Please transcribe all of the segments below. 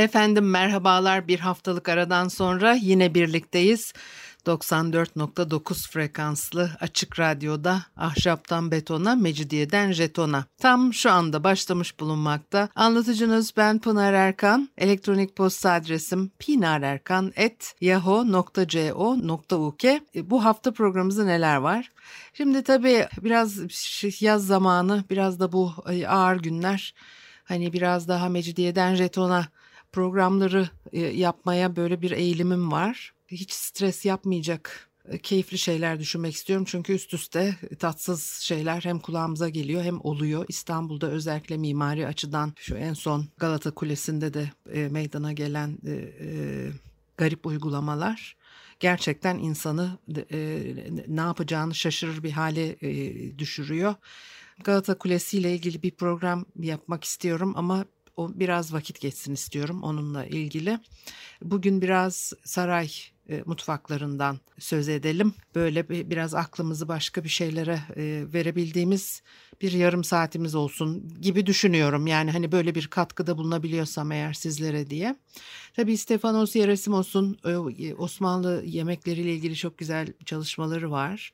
Efendim merhabalar bir haftalık aradan sonra yine birlikteyiz. 94.9 frekanslı açık radyoda ahşaptan betona, mecidiyeden jetona. Tam şu anda başlamış bulunmakta. Anlatıcınız ben Pınar Erkan. Elektronik posta adresim pinarerkan.yahoo.co.uk e, Bu hafta programımızda neler var? Şimdi tabii biraz yaz zamanı, biraz da bu e, ağır günler. Hani biraz daha mecidiyeden jetona programları e, yapmaya böyle bir eğilimim var hiç stres yapmayacak e, keyifli şeyler düşünmek istiyorum. Çünkü üst üste tatsız şeyler hem kulağımıza geliyor hem oluyor. İstanbul'da özellikle mimari açıdan şu en son Galata Kulesi'nde de e, meydana gelen garip uygulamalar gerçekten insanı ne yapacağını şaşırır bir hale düşürüyor. Galata Kulesi ile ilgili bir program yapmak istiyorum ama o biraz vakit geçsin istiyorum onunla ilgili. Bugün biraz saray e, mutfaklarından söz edelim. Böyle bir, biraz aklımızı başka bir şeylere e, verebildiğimiz bir yarım saatimiz olsun gibi düşünüyorum. Yani hani böyle bir katkıda bulunabiliyorsam eğer sizlere diye. Tabii Stefanos Yerasimos'un e, Osmanlı yemekleriyle ilgili çok güzel çalışmaları var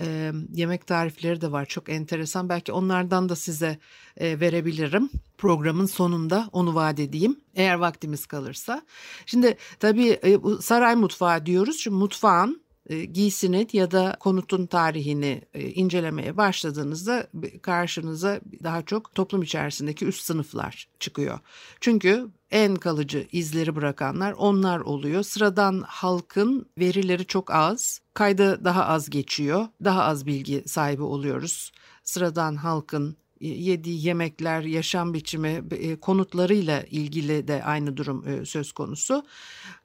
e, yemek tarifleri de var çok enteresan. Belki onlardan da size e, verebilirim. Programın sonunda onu vaat edeyim eğer vaktimiz kalırsa. Şimdi tabii e, saray mutfağı diyoruz. Şimdi mutfağın giysinin ya da konutun tarihini e, incelemeye başladığınızda karşınıza daha çok toplum içerisindeki üst sınıflar çıkıyor. Çünkü en kalıcı izleri bırakanlar onlar oluyor. Sıradan halkın verileri çok az, kayda daha az geçiyor, daha az bilgi sahibi oluyoruz. Sıradan halkın yediği yemekler, yaşam biçimi, e, konutlarıyla ilgili de aynı durum e, söz konusu.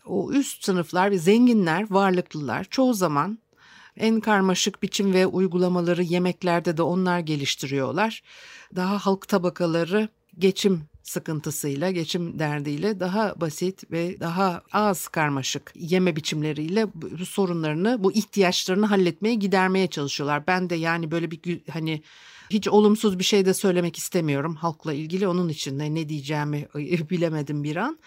O üst sınıflar ve zenginler, varlıklılar çoğu zaman en karmaşık biçim ve uygulamaları yemeklerde de onlar geliştiriyorlar. Daha halk tabakaları geçim sıkıntısıyla, geçim derdiyle daha basit ve daha az karmaşık yeme biçimleriyle bu sorunlarını, bu ihtiyaçlarını halletmeye, gidermeye çalışıyorlar. Ben de yani böyle bir hani hiç olumsuz bir şey de söylemek istemiyorum halkla ilgili. Onun için de ne diyeceğimi bilemedim bir an. Ya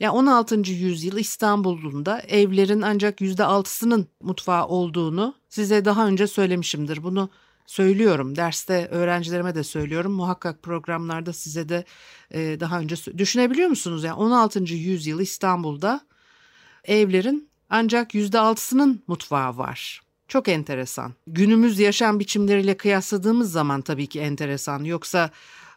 yani 16. yüzyıl İstanbul'unda evlerin ancak %6'sının mutfağı olduğunu size daha önce söylemişimdir. Bunu söylüyorum. Derste öğrencilerime de söylüyorum. Muhakkak programlarda size de e, daha önce düşünebiliyor musunuz? Yani 16. yüzyıl İstanbul'da evlerin ancak %6'sının mutfağı var. Çok enteresan. Günümüz yaşam biçimleriyle kıyasladığımız zaman tabii ki enteresan. Yoksa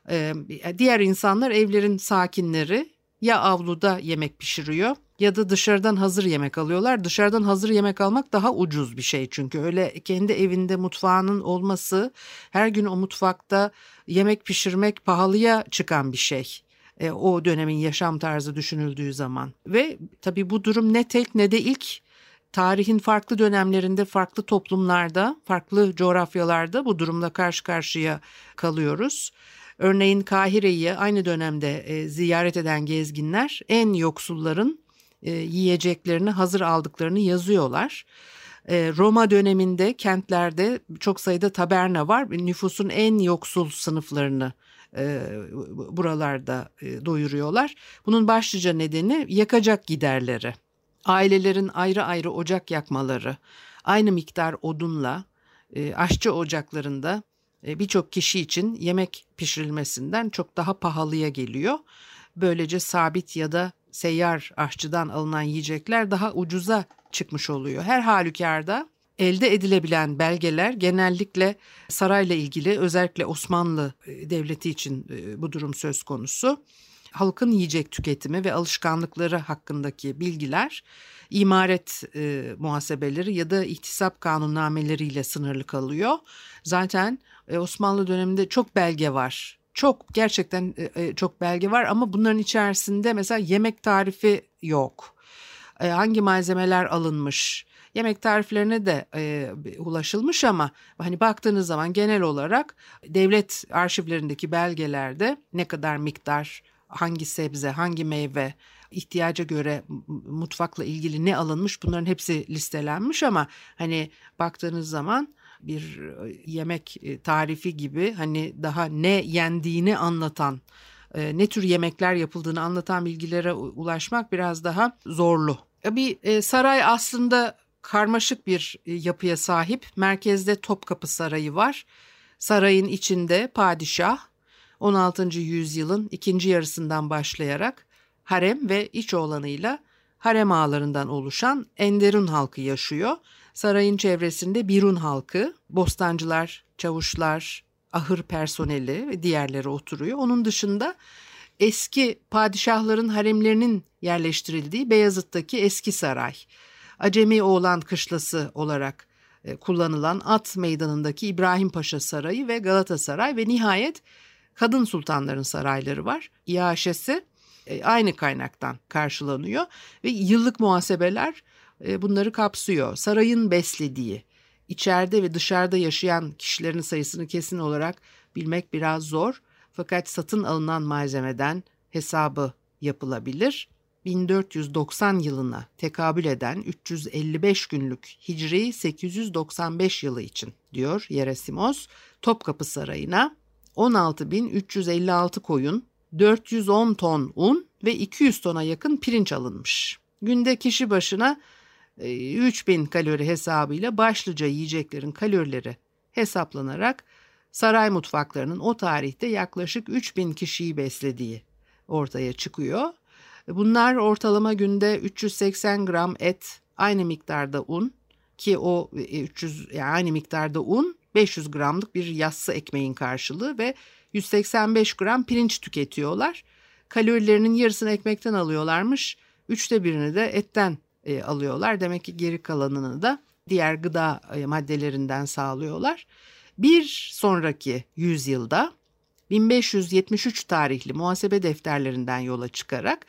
e, diğer insanlar evlerin sakinleri ya avluda yemek pişiriyor ya da dışarıdan hazır yemek alıyorlar. Dışarıdan hazır yemek almak daha ucuz bir şey çünkü öyle kendi evinde mutfağının olması her gün o mutfakta yemek pişirmek pahalıya çıkan bir şey. E, o dönemin yaşam tarzı düşünüldüğü zaman ve tabii bu durum ne tek ne de ilk tarihin farklı dönemlerinde farklı toplumlarda, farklı coğrafyalarda bu durumla karşı karşıya kalıyoruz. Örneğin Kahire'yi aynı dönemde e, ziyaret eden gezginler en yoksulların e, yiyeceklerini hazır aldıklarını yazıyorlar. E, Roma döneminde kentlerde çok sayıda taberna var. Nüfusun en yoksul sınıflarını buralarda doyuruyorlar. Bunun başlıca nedeni yakacak giderleri ailelerin ayrı ayrı ocak yakmaları, aynı miktar odunla e, aşçı ocaklarında e, birçok kişi için yemek pişirilmesinden çok daha pahalıya geliyor. Böylece sabit ya da seyyar aşçıdan alınan yiyecekler daha ucuza çıkmış oluyor. Her halükarda elde edilebilen belgeler genellikle sarayla ilgili özellikle Osmanlı e, Devleti için e, bu durum söz konusu halkın yiyecek tüketimi ve alışkanlıkları hakkındaki bilgiler imaret e, muhasebeleri ya da ihtisap kanunnameleriyle sınırlı kalıyor. Zaten e, Osmanlı döneminde çok belge var çok gerçekten e, e, çok belge var ama bunların içerisinde mesela yemek tarifi yok. E, hangi malzemeler alınmış? Yemek tariflerine de e, ulaşılmış ama hani baktığınız zaman genel olarak devlet arşivlerindeki belgelerde ne kadar miktar, hangi sebze, hangi meyve, ihtiyaca göre mutfakla ilgili ne alınmış bunların hepsi listelenmiş ama hani baktığınız zaman bir e, yemek e, tarifi gibi hani daha ne yendiğini anlatan e, ne tür yemekler yapıldığını anlatan bilgilere ulaşmak biraz daha zorlu. Bir saray aslında karmaşık bir yapıya sahip. Merkezde Topkapı Sarayı var. Sarayın içinde padişah 16. yüzyılın ikinci yarısından başlayarak harem ve iç oğlanıyla harem ağalarından oluşan Enderun halkı yaşıyor. Sarayın çevresinde Birun halkı, bostancılar, çavuşlar, ahır personeli ve diğerleri oturuyor. Onun dışında eski padişahların haremlerinin yerleştirildiği Beyazıt'taki eski saray, Acemi Oğlan Kışlası olarak e, kullanılan At Meydanı'ndaki İbrahim Paşa Sarayı ve Galatasaray ve nihayet kadın sultanların sarayları var. İAŞ'si e, aynı kaynaktan karşılanıyor ve yıllık muhasebeler e, bunları kapsıyor. Sarayın beslediği, içeride ve dışarıda yaşayan kişilerin sayısını kesin olarak bilmek biraz zor. Fakat satın alınan malzemeden hesabı yapılabilir. 1490 yılına tekabül eden 355 günlük Hicri 895 yılı için diyor Yeresimos Topkapı Sarayı'na 16.356 koyun, 410 ton un ve 200 tona yakın pirinç alınmış. Günde kişi başına 3000 e, kalori hesabıyla başlıca yiyeceklerin kalorileri hesaplanarak saray mutfaklarının o tarihte yaklaşık 3000 kişiyi beslediği ortaya çıkıyor. Bunlar ortalama günde 380 gram et, aynı miktarda un ki o 300 e, yani aynı miktarda un 500 gramlık bir yassı ekmeğin karşılığı ve 185 gram pirinç tüketiyorlar. Kalorilerinin yarısını ekmekten alıyorlarmış. Üçte birini de etten e, alıyorlar. Demek ki geri kalanını da diğer gıda e, maddelerinden sağlıyorlar. Bir sonraki yüzyılda 1573 tarihli muhasebe defterlerinden yola çıkarak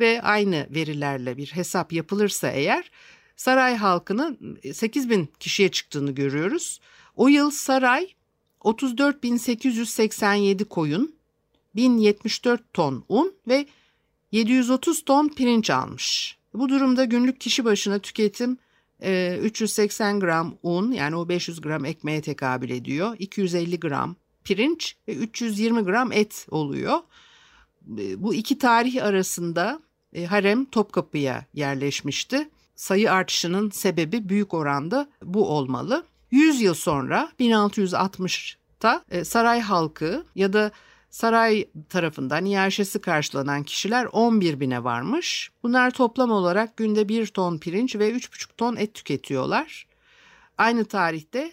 ve aynı verilerle bir hesap yapılırsa eğer saray halkının 8 bin kişiye çıktığını görüyoruz. O yıl saray 34.887 koyun, 1074 ton un ve 730 ton pirinç almış. Bu durumda günlük kişi başına tüketim 380 e, gram un yani o 500 gram ekmeğe tekabül ediyor. 250 gram pirinç ve 320 gram et oluyor. E, bu iki tarih arasında e, harem Topkapı'ya yerleşmişti. Sayı artışının sebebi büyük oranda bu olmalı. 100 yıl sonra 1660'ta saray halkı ya da Saray tarafından iaşesi karşılanan kişiler 11 bine varmış. Bunlar toplam olarak günde 1 ton pirinç ve 3,5 ton et tüketiyorlar. Aynı tarihte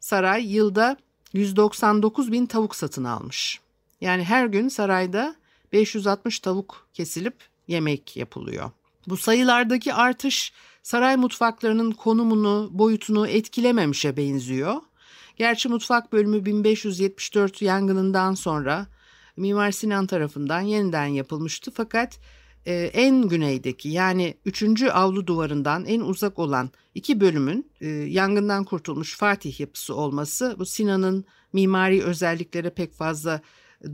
saray yılda 199 bin tavuk satın almış. Yani her gün sarayda 560 tavuk kesilip yemek yapılıyor. Bu sayılardaki artış saray mutfaklarının konumunu, boyutunu etkilememişe benziyor. Gerçi mutfak bölümü 1574 yangınından sonra Mimar Sinan tarafından yeniden yapılmıştı fakat e, en güneydeki yani 3. avlu duvarından en uzak olan iki bölümün e, yangından kurtulmuş Fatih yapısı olması bu Sinan'ın mimari özelliklere pek fazla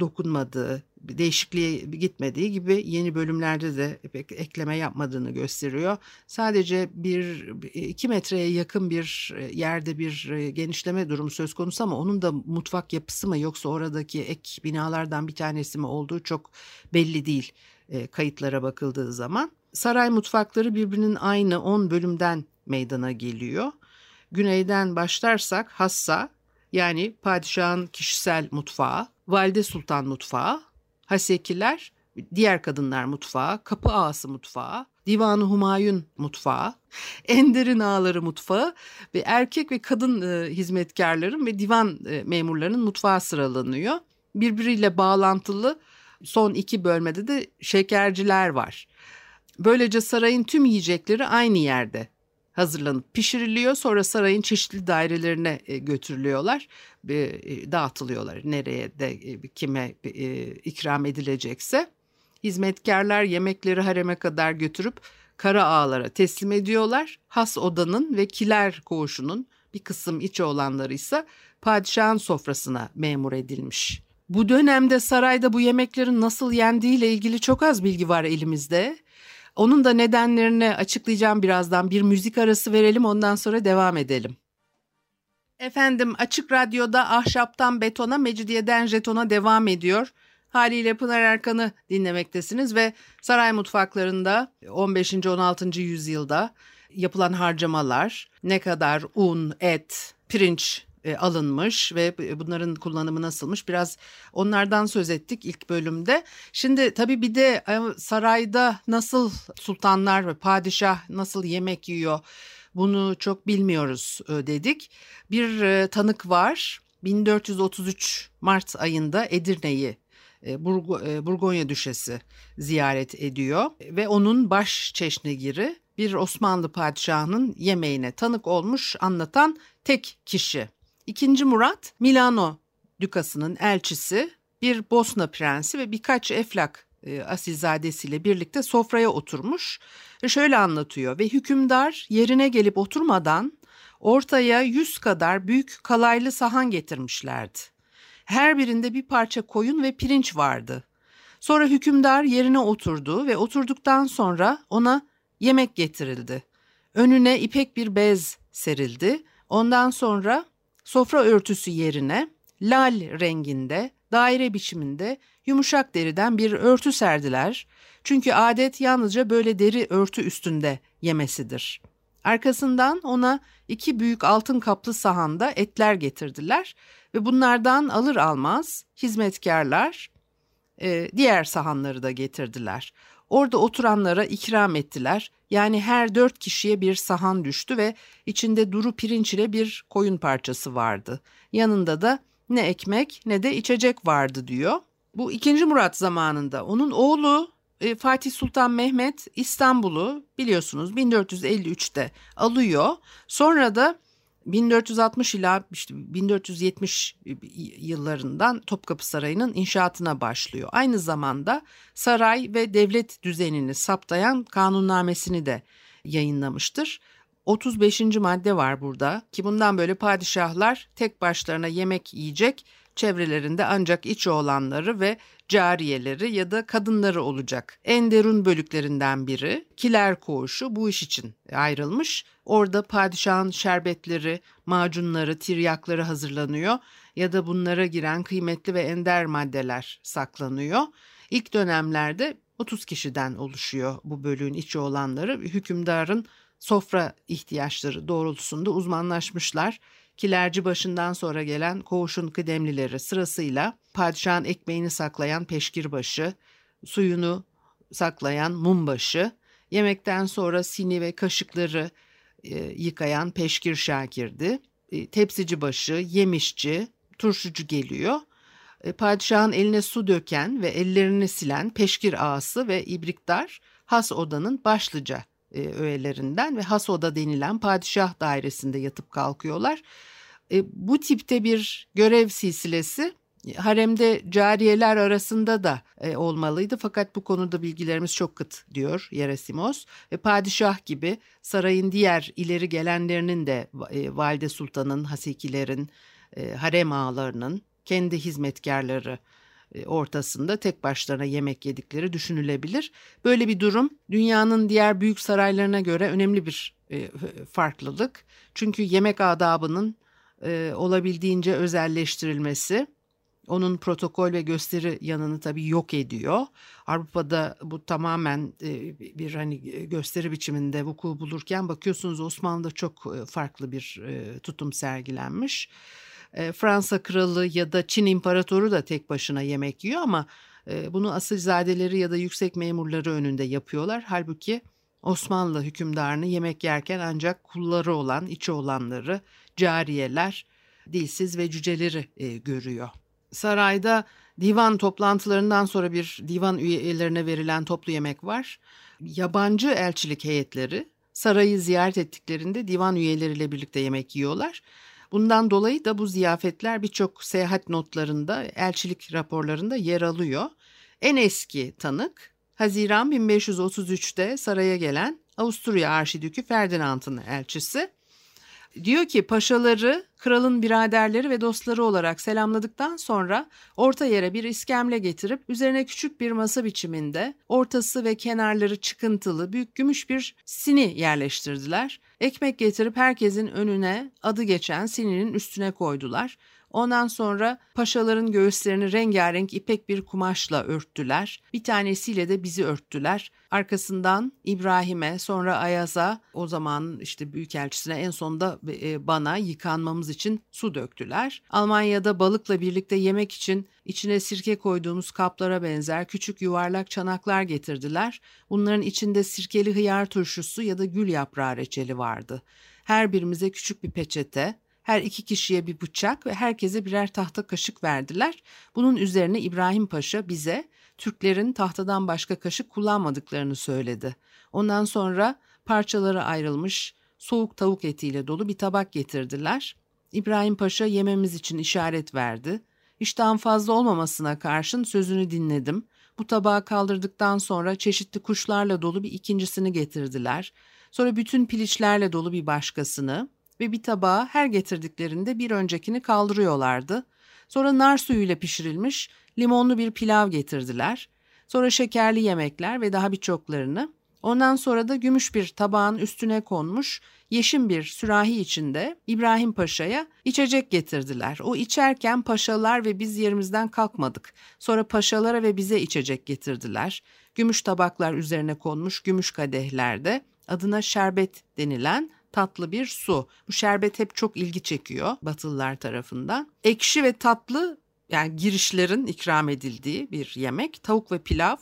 dokunmadığı, değişikliğe gitmediği gibi yeni bölümlerde de pek ekleme yapmadığını gösteriyor. Sadece bir iki metreye yakın bir yerde bir genişleme durumu söz konusu ama onun da mutfak yapısı mı yoksa oradaki ek binalardan bir tanesi mi olduğu çok belli değil e, kayıtlara bakıldığı zaman. Saray mutfakları birbirinin aynı 10 bölümden meydana geliyor. Güneyden başlarsak Hassa yani padişahın kişisel mutfağı, valide sultan mutfağı, Hasekiler, diğer kadınlar mutfağı, kapı ağası mutfağı, Divanı Humayun mutfağı, Ender'in ağaları mutfağı ve erkek ve kadın e, hizmetkarların ve divan e, memurlarının mutfağı sıralanıyor. Birbiriyle bağlantılı son iki bölmede de şekerciler var. Böylece sarayın tüm yiyecekleri aynı yerde hazırlanıp pişiriliyor. Sonra sarayın çeşitli dairelerine e, götürülüyorlar. E, dağıtılıyorlar. Nereye de e, kime ikram edilecekse. Hizmetkarlar yemekleri hareme kadar götürüp kara ağalara teslim ediyorlar. Has odanın ve kiler koğuşunun bir kısım iç olanları ise padişahın sofrasına memur edilmiş. Bu dönemde sarayda bu yemeklerin nasıl yendiğiyle ilgili çok az bilgi var elimizde. Onun da nedenlerini açıklayacağım birazdan. Bir müzik arası verelim ondan sonra devam edelim. Efendim Açık Radyo'da Ahşaptan Betona, Mecidiyeden Jeton'a devam ediyor. Haliyle Pınar Erkan'ı dinlemektesiniz ve saray mutfaklarında 15. 16. yüzyılda yapılan harcamalar, ne kadar un, et, pirinç e, alınmış ve bunların kullanımı nasılmış biraz onlardan söz ettik ilk bölümde. Şimdi tabii bir de e, sarayda nasıl sultanlar ve padişah nasıl yemek yiyor bunu çok bilmiyoruz e, dedik. Bir tanık var 1433 Mart ayında Edirne'yi Burgonya Düşesi ziyaret ediyor ve onun baş çeşnigiri bir Osmanlı padişahının yemeğine tanık olmuş anlatan tek kişi. İkinci Murat Milano Dükası'nın elçisi, bir Bosna prensi ve birkaç eflak e, asilzadesiyle birlikte sofraya oturmuş ve şöyle anlatıyor ve hükümdar yerine gelip oturmadan ortaya yüz kadar büyük kalaylı sahan getirmişlerdi. Her birinde bir parça koyun ve pirinç vardı. Sonra hükümdar yerine oturdu ve oturduktan sonra ona yemek getirildi. Önüne ipek bir bez serildi. Ondan sonra Sofra örtüsü yerine lal renginde, daire biçiminde yumuşak deriden bir örtü serdiler. Çünkü adet yalnızca böyle deri örtü üstünde yemesidir. Arkasından ona iki büyük altın kaplı sahanda etler getirdiler ve bunlardan alır almaz hizmetkarlar e, diğer sahanları da getirdiler. Orada oturanlara ikram ettiler. Yani her dört kişiye bir sahan düştü ve içinde duru pirinç ile bir koyun parçası vardı. Yanında da ne ekmek ne de içecek vardı diyor. Bu 2. Murat zamanında onun oğlu e, Fatih Sultan Mehmet İstanbul'u biliyorsunuz 1453'te alıyor. Sonra da 1460 ila işte 1470 yıllarından Topkapı Sarayı'nın inşaatına başlıyor. Aynı zamanda saray ve devlet düzenini saptayan kanunnamesini de yayınlamıştır. 35. madde var burada ki bundan böyle padişahlar tek başlarına yemek yiyecek, çevrelerinde ancak iç oğlanları ve cariyeleri ya da kadınları olacak. Enderun bölüklerinden biri Kiler Koğuşu bu iş için ayrılmış. Orada padişahın şerbetleri, macunları, tiryakları hazırlanıyor ya da bunlara giren kıymetli ve ender maddeler saklanıyor. İlk dönemlerde 30 kişiden oluşuyor bu bölüğün içi olanları. Hükümdarın sofra ihtiyaçları doğrultusunda uzmanlaşmışlar. Kilerci başından sonra gelen koğuşun kıdemlileri sırasıyla padişahın ekmeğini saklayan peşkirbaşı, suyunu saklayan mumbaşı, yemekten sonra sini ve kaşıkları e, yıkayan peşkir şakirdi, e, tepsici başı, yemişçi, turşucu geliyor. E, padişahın eline su döken ve ellerini silen peşkir ağası ve ibrikdar has odanın başlıca e, öğelerinden ve has oda denilen padişah dairesinde yatıp kalkıyorlar. E, bu tipte bir görev silsilesi haremde cariyeler arasında da e, olmalıydı fakat bu konuda bilgilerimiz çok kıt diyor Yerasimos. Ve padişah gibi sarayın diğer ileri gelenlerinin de e, valide sultanın, hasikilerin, e, harem ağalarının kendi hizmetkarları e, ortasında tek başlarına yemek yedikleri düşünülebilir. Böyle bir durum dünyanın diğer büyük saraylarına göre önemli bir e, farklılık. Çünkü yemek adabının e, olabildiğince özelleştirilmesi onun protokol ve gösteri yanını tabii yok ediyor. Avrupa'da bu tamamen bir hani gösteri biçiminde vuku bulurken bakıyorsunuz Osmanlı'da çok farklı bir tutum sergilenmiş. E, Fransa kralı ya da Çin imparatoru da tek başına yemek yiyor ama e, bunu asilzadeleri ya da yüksek memurları önünde yapıyorlar. Halbuki Osmanlı hükümdarını yemek yerken ancak kulları olan, içi olanları, cariyeler, dilsiz ve cüceleri e, görüyor. Sarayda divan toplantılarından sonra bir divan üyelerine verilen toplu yemek var. Yabancı elçilik heyetleri sarayı ziyaret ettiklerinde divan üyeleriyle birlikte yemek yiyorlar. Bundan dolayı da bu ziyafetler birçok seyahat notlarında, elçilik raporlarında yer alıyor. En eski tanık Haziran 1533'te saraya gelen Avusturya Arşidükü Ferdinand'ın elçisi. Diyor ki paşaları kralın biraderleri ve dostları olarak selamladıktan sonra orta yere bir iskemle getirip üzerine küçük bir masa biçiminde ortası ve kenarları çıkıntılı büyük gümüş bir sini yerleştirdiler. Ekmek getirip herkesin önüne adı geçen sininin üstüne koydular. Ondan sonra paşaların göğüslerini rengarenk ipek bir kumaşla örttüler. Bir tanesiyle de bizi örttüler. Arkasından İbrahim'e, sonra Ayaz'a, o zaman işte büyükelçisine en sonunda e, bana yıkanmamız için su döktüler. Almanya'da balıkla birlikte yemek için içine sirke koyduğumuz kaplara benzer küçük yuvarlak çanaklar getirdiler. Bunların içinde sirkeli hıyar turşusu ya da gül yaprağı reçeli vardı. Her birimize küçük bir peçete, her iki kişiye bir bıçak ve herkese birer tahta kaşık verdiler. Bunun üzerine İbrahim Paşa bize Türklerin tahtadan başka kaşık kullanmadıklarını söyledi. Ondan sonra parçaları ayrılmış soğuk tavuk etiyle dolu bir tabak getirdiler. İbrahim Paşa yememiz için işaret verdi. İştahın fazla olmamasına karşın sözünü dinledim. Bu tabağı kaldırdıktan sonra çeşitli kuşlarla dolu bir ikincisini getirdiler. Sonra bütün piliçlerle dolu bir başkasını, ve bir tabağa her getirdiklerinde bir öncekini kaldırıyorlardı. Sonra nar suyuyla pişirilmiş limonlu bir pilav getirdiler. Sonra şekerli yemekler ve daha birçoklarını. Ondan sonra da gümüş bir tabağın üstüne konmuş yeşim bir sürahi içinde İbrahim Paşa'ya içecek getirdiler. O içerken paşalar ve biz yerimizden kalkmadık. Sonra paşalara ve bize içecek getirdiler. Gümüş tabaklar üzerine konmuş gümüş kadehlerde adına şerbet denilen tatlı bir su. Bu şerbet hep çok ilgi çekiyor Batılılar tarafından. Ekşi ve tatlı yani girişlerin ikram edildiği bir yemek. Tavuk ve pilav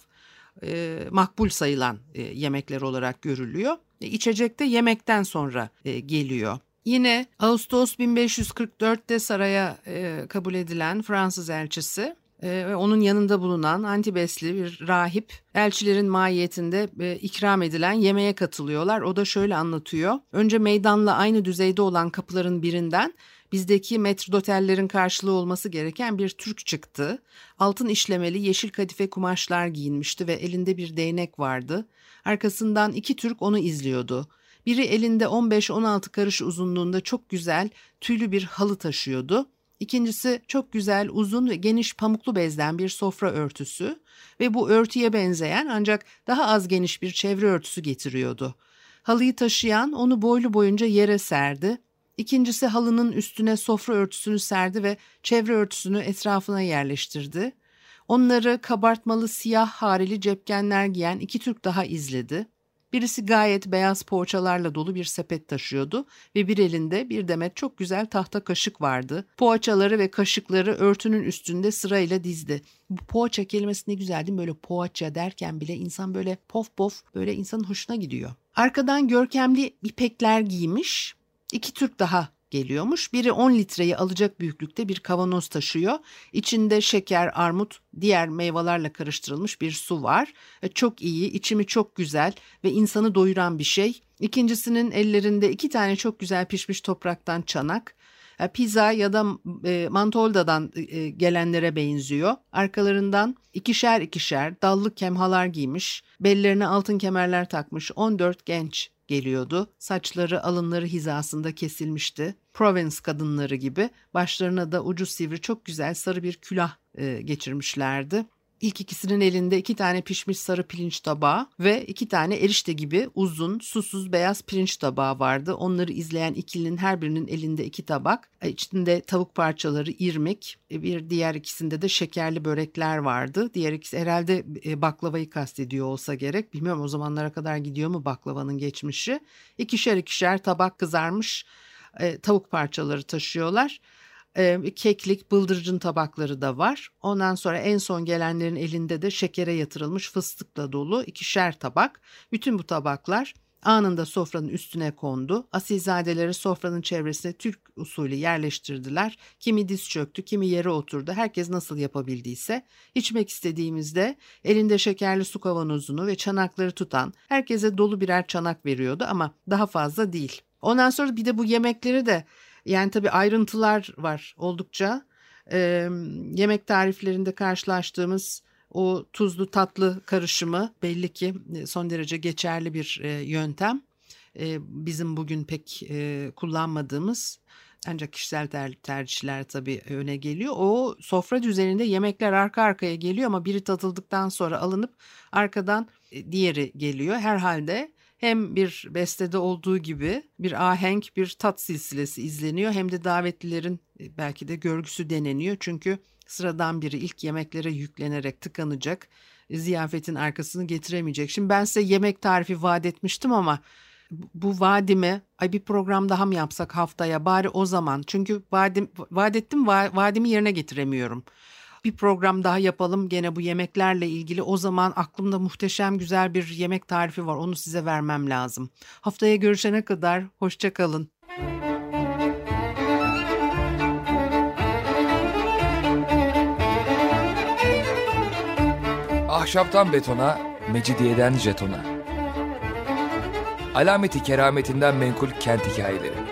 e, makbul sayılan e, yemekler olarak görülüyor. E, içecek yemekten sonra e, geliyor. Yine Ağustos 1544'te saraya e, kabul edilen Fransız elçisi ve onun yanında bulunan Antibesli bir rahip elçilerin mahiyetinde e, ikram edilen yemeğe katılıyorlar. O da şöyle anlatıyor. Önce meydanla aynı düzeyde olan kapıların birinden bizdeki metrodotellerin karşılığı olması gereken bir Türk çıktı. Altın işlemeli yeşil kadife kumaşlar giyinmişti ve elinde bir değnek vardı. Arkasından iki Türk onu izliyordu. Biri elinde 15-16 karış uzunluğunda çok güzel tüylü bir halı taşıyordu. İkincisi çok güzel, uzun ve geniş pamuklu bezden bir sofra örtüsü ve bu örtüye benzeyen ancak daha az geniş bir çevre örtüsü getiriyordu. Halıyı taşıyan onu boylu boyunca yere serdi. İkincisi halının üstüne sofra örtüsünü serdi ve çevre örtüsünü etrafına yerleştirdi. Onları kabartmalı siyah harili cepkenler giyen iki Türk daha izledi. Birisi gayet beyaz poğaçalarla dolu bir sepet taşıyordu ve bir elinde bir demet çok güzel tahta kaşık vardı. Poğaçaları ve kaşıkları örtünün üstünde sırayla dizdi. Bu poğaça kelimesi ne güzel değil mi? Böyle poğaça derken bile insan böyle pof pof böyle insanın hoşuna gidiyor. Arkadan görkemli ipekler giymiş. İki Türk daha geliyormuş. Biri 10 litreyi alacak büyüklükte bir kavanoz taşıyor. İçinde şeker, armut, diğer meyvelerle karıştırılmış bir su var. E, çok iyi, içimi çok güzel ve insanı doyuran bir şey. İkincisinin ellerinde iki tane çok güzel pişmiş topraktan çanak. E, pizza ya da e, Mantolda'dan e, gelenlere benziyor. Arkalarından ikişer ikişer dallı kemhalar giymiş, bellerine altın kemerler takmış 14 genç geliyordu. Saçları alınları hizasında kesilmişti. Provence kadınları gibi başlarına da ucu sivri çok güzel sarı bir külah e, geçirmişlerdi. İlk ikisinin elinde iki tane pişmiş sarı pirinç tabağı ve iki tane erişte gibi uzun, susuz beyaz pirinç tabağı vardı. Onları izleyen ikilinin her birinin elinde iki tabak. E, içinde tavuk parçaları, irmik, e, bir diğer ikisinde de şekerli börekler vardı. Diğer ikisi herhalde e, baklavayı kastediyor olsa gerek. Bilmiyorum o zamanlara kadar gidiyor mu baklavanın geçmişi. İkişer ikişer tabak kızarmış tavuk parçaları taşıyorlar e, keklik, bıldırcın tabakları da var. Ondan sonra en son gelenlerin elinde de şekere yatırılmış fıstıkla dolu ikişer tabak. Bütün bu tabaklar anında sofranın üstüne kondu. Asilzadeleri sofranın çevresine Türk usulü yerleştirdiler. Kimi diz çöktü, kimi yere oturdu. Herkes nasıl yapabildiyse. İçmek istediğimizde elinde şekerli su kavanozunu ve çanakları tutan herkese dolu birer çanak veriyordu ama daha fazla değil. Ondan sonra bir de bu yemekleri de yani tabii ayrıntılar var oldukça. Ee, yemek tariflerinde karşılaştığımız o tuzlu tatlı karışımı belli ki e, son derece geçerli bir e, yöntem. E, bizim bugün pek e, kullanmadığımız ancak kişisel ter tercihler tabii öne geliyor. O sofra düzeninde yemekler arka arkaya geliyor ama biri tatıldıktan sonra alınıp arkadan e, diğeri geliyor. Herhalde hem bir bestede olduğu gibi bir ahenk bir tat silsilesi izleniyor hem de davetlilerin e, belki de görgüsü deneniyor. Çünkü sıradan biri ilk yemeklere yüklenerek tıkanacak, ziyafetin arkasını getiremeyecek. Şimdi ben size yemek tarifi vaat etmiştim ama bu vaadimi ay bir program daha mı yapsak haftaya bari o zaman çünkü vaadim, vaat ettim vaadimi yerine getiremiyorum bir program daha yapalım gene bu yemeklerle ilgili. O zaman aklımda muhteşem güzel bir yemek tarifi var. Onu size vermem lazım. Haftaya görüşene kadar hoşça kalın. Ahşaptan betona, mecidiyeden jetona. Alameti kerametinden menkul kent hikayeleri.